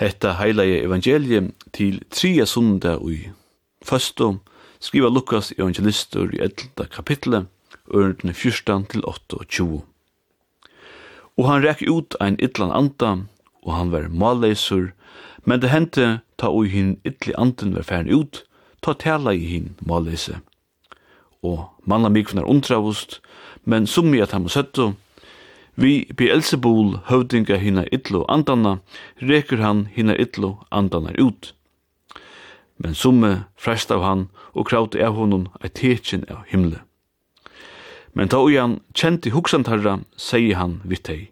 hetta heilige evangelium til tria sunda ui. Førstu skriva Lukas evangelistur i 11. kapitlet, ørendene 14 til 28. Og han rekk ut ein illan anda, og han var malleisur, men det hendte ta ui hin illi anden var færen ut, ta tala i hin malleise. Og manna mikvnar undravust, men summi at han må søttu, Vi Beelzebul høvdinga hina illo andanna, reker han hina illo andanna ut. Men summe frest av han og krauti av honom eit tetsin av himle. Men ta ui han kjenti hugsantarra, segi han vitt hei.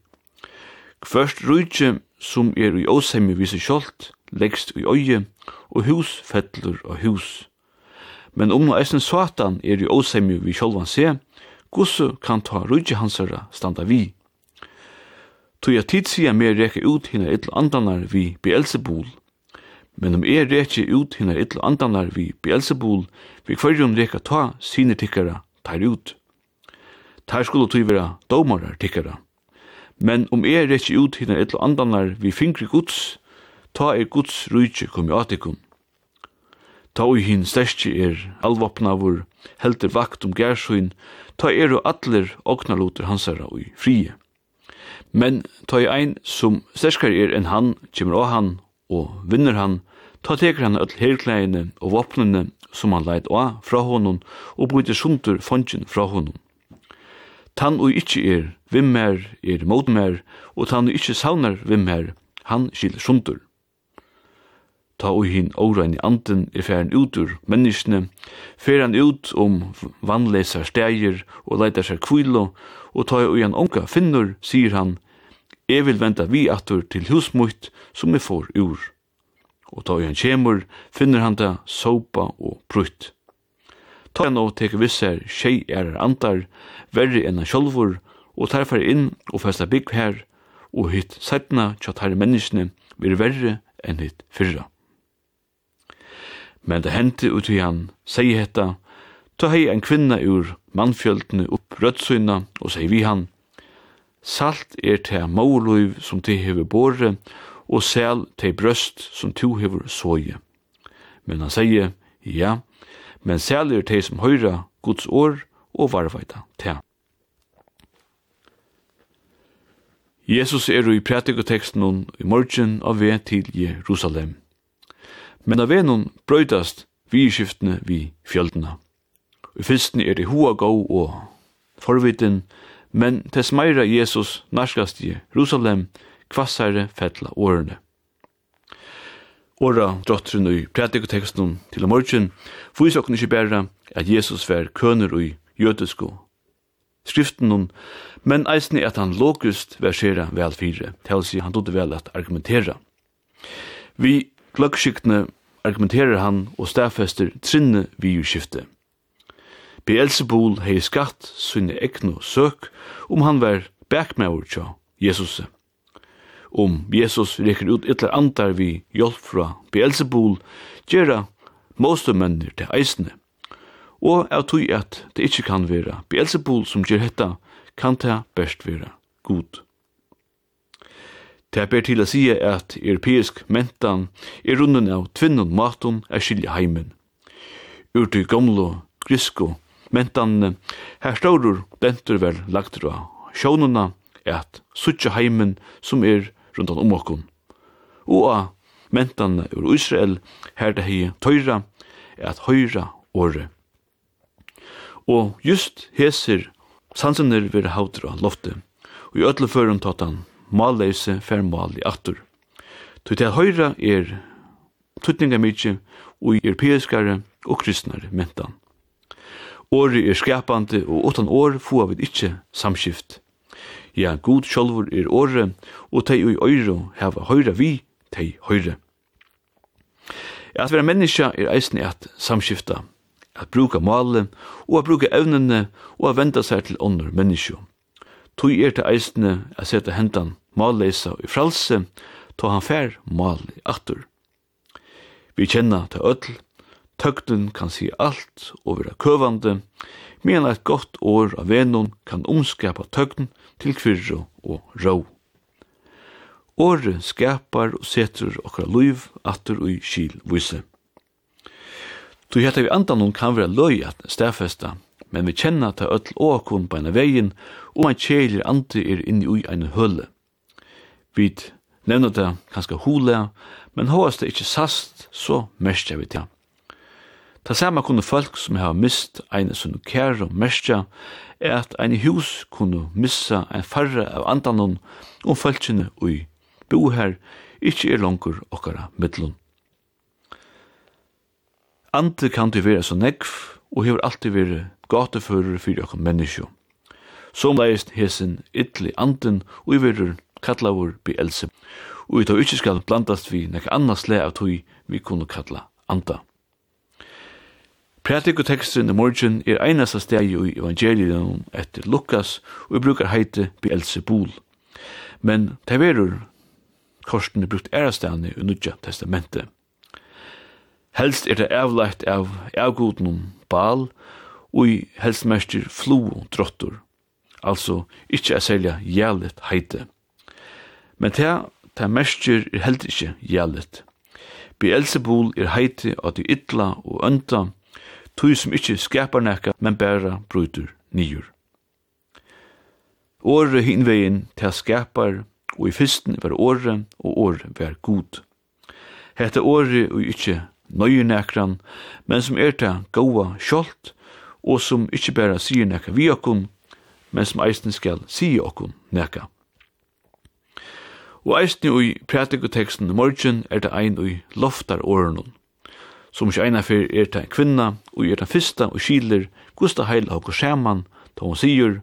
Kvørst rujtje som er ui åsemi vise kjolt, leggst ui oie, og hus fettler og hus. Men om no eisen satan er ui åsemi vi sjolvan se, gosse kan ta rujtje hansara standa vi. Tog jeg tid sier mer reka ut hinner ytla andanar vi Beelzebul. Men om jeg reka ut hinner ytla andanar vi Beelzebul, vi kvarjon reka ta sine tikkara tar ut. Tar skulle tog vera domarar tikkara. Men om jeg reka ut hinner ytla andanar vi fingri guds, ta er guds rujtje kom i. Ta ui hin stærsti er alvapnavur, helter vakt om gersuin, ta er og atler oknarloter hansara ui frie. Men ta i ein som sterskar er enn han, kjemur av han og vinner han, ta teker han öll herklæðine og vopnene som han leit av fra honom og bryter sundur fondjen fra honom. Tan og ikkje er vimmer, er modmer, og tan og ikkje savnar vimmer, han skil sundur. Ta og hin årein i anden er færen ut ur menneskene, fer han ut om vannlesar steger og leitar seg kvilo og ta og en onka finnur, sier han, «Jeg vil venta vi atur til husmutt som jeg får ur». Og ta i en kjemur, finner han det sopa og prutt. Ta han og teke visser tjei er antar, verre enn han sjolvor, og tar fer inn og festa bygg her, og hitt sætna tja tar menneskene vir verre enn hitt fyrra. Men det hendte ut i han, sier hetta, ta hei en kvinna ur mannfjöldene rødsynna og seg vi han, Salt er te mauliv som te hever båre, og sel te brøst som til hever såje. Men han sier, ja, men sel er te som høyra Guds år og varvaita te. Jesus er i pratikoteksten i morgen av ved til Jerusalem. Men av venon brøydast vi skiftene vi fjöldene. I fyrsten er det hoa gau og forviten, men tess meira Jesus narskast i Jerusalem, kvassare fettla årene. Åra drottren i prædikoteksten til morgen, fyrst okken ikkje bæra at Jesus var køner i jødesko skriften men eisne at han lokust versera vel fire, til å han trodde vel at argumentera. Vi gløggskiktene argumenterer han og stafester trinne vi jo. Beelzebul hei skatt sinne egnu søk om han var bækmaur tja Jesus. Om Jesus reker ut ytler andar vi hjelp fra Beelzebul, gjerra måste mennir til eisne. Og av tog at det ikkje kan vera Beelzebul som gjer hetta, kan ta best vera god. Det ber til å si at europeisk mentan er runden av tvinnon maton er skilje heimen. Ur til gamlo, grisko, mentan her stórur bentur vel lagtur á sjónuna at suttja heimen sum er rundan um okkum. Og a mentan ur Israel her det hei tøyra at høyra åre. Og just hesir sansener vir hautra lofte og i öllu førum tatan malleise fer mal i attur. Tui til høyra er tutninga mykje og europeiskare og kristnare mentan. Året er skapande, og utan år få vi ikkje samskift. Ja, god sjolvor er året, og tei ui øyro heva høyra vi, tei høyre. At vera menneska er eisne at samskifta, at bruka male, og at bruka evnene, og at venda seg til ånder menneska. Tui er til eisne at seta hendan malleisa i fralse, to han fær male atur. Vi kjenna til öll, Tøgten kan si alt og være køvande, men et godt år av venon kan omskapa tøgten til kvirro og rå. Året skapar og setur okra luiv atur ui skil vise. Tu hetta vi andan hon kan vera løy at stafesta, men vi kjenna ta öll åkun på ena vegin, og ein kjelir andi er inni ui ein hølle. Vi nevna det kanska hula, men hoast det ikkje sast, så mestja vi det. Ta sama kunne folk som har mist ein sunn kære og mestja, er at ein hus kunne missa ein farre av andanon og folkene ui. Bo her, ikkje er langur okkara mittlun. Ante kan du vera så negv, og hever alltid vere gatefører fyrir okkar menneskjo. Som leist hesen ytli anden og i verur kallavur bi else, og i tog ikkje skal blandast vi nek annars le av tog vi kunne kalla anda. Pratikoteksten i morgen er einasta steg i evangelium etter Lukas, og vi brukar heite Beelzebul. Men det verur korsen er brukt ærastane i Nudja testamentet. Helst er det avlagt av avgodnum bal, og i helstmester flo drottur, altså ikkje er selja jælet heite. Men det, ta mester er heldur ikkje jælet. Beelzebul er heite av de ytla og ønta, tog som ikkje skapar nekka, men bæra bryter nyur. Åre hinvegin til skapar, og i fyrsten var åre, og åre var god. Hette åre og ikkje nøye nekran, men som er til gaua sjolt, og som ikkje bæra sier nekka vi okkun, men som eisen skal sier okkun nekka. Og eisen i pratikoteksten i morgen er det ein i loftar årenun. Som ikke ena fyrir er til en kvinna, og er den fyrsta og skiler, gusta heila og skjerman, da hun sier,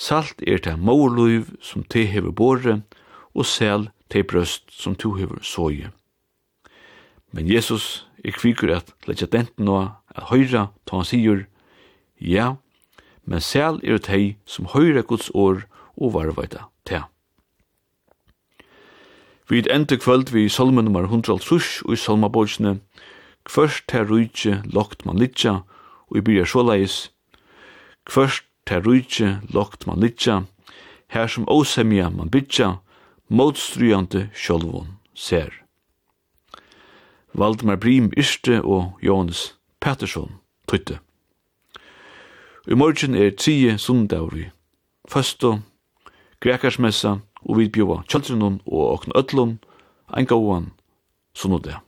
Salt er til morluiv som te hever båre, og sel til brøst som to hever såje. Men Jesus er kvikur at letja denten og at høyra, da han sier, Ja, men sel er tei som høyra Guds år og varvaita tea. Vi enda kvöld vi salmen nummer 100 og i salmabogsene, Kvørst ter rujtje lokt man litja, og i byrja sjåleis. Kvørst ter rujtje lokt man litja, her som åsemja man bytja, motstrujande sjolvon ser. Valdemar Brim Yrste og Johannes Pettersson tøytte. I morgen er 10 sundagur i. Først og grekarsmessa, og vi bjóa kjaldrinun og okna öllun, ein gauan, sunnudag.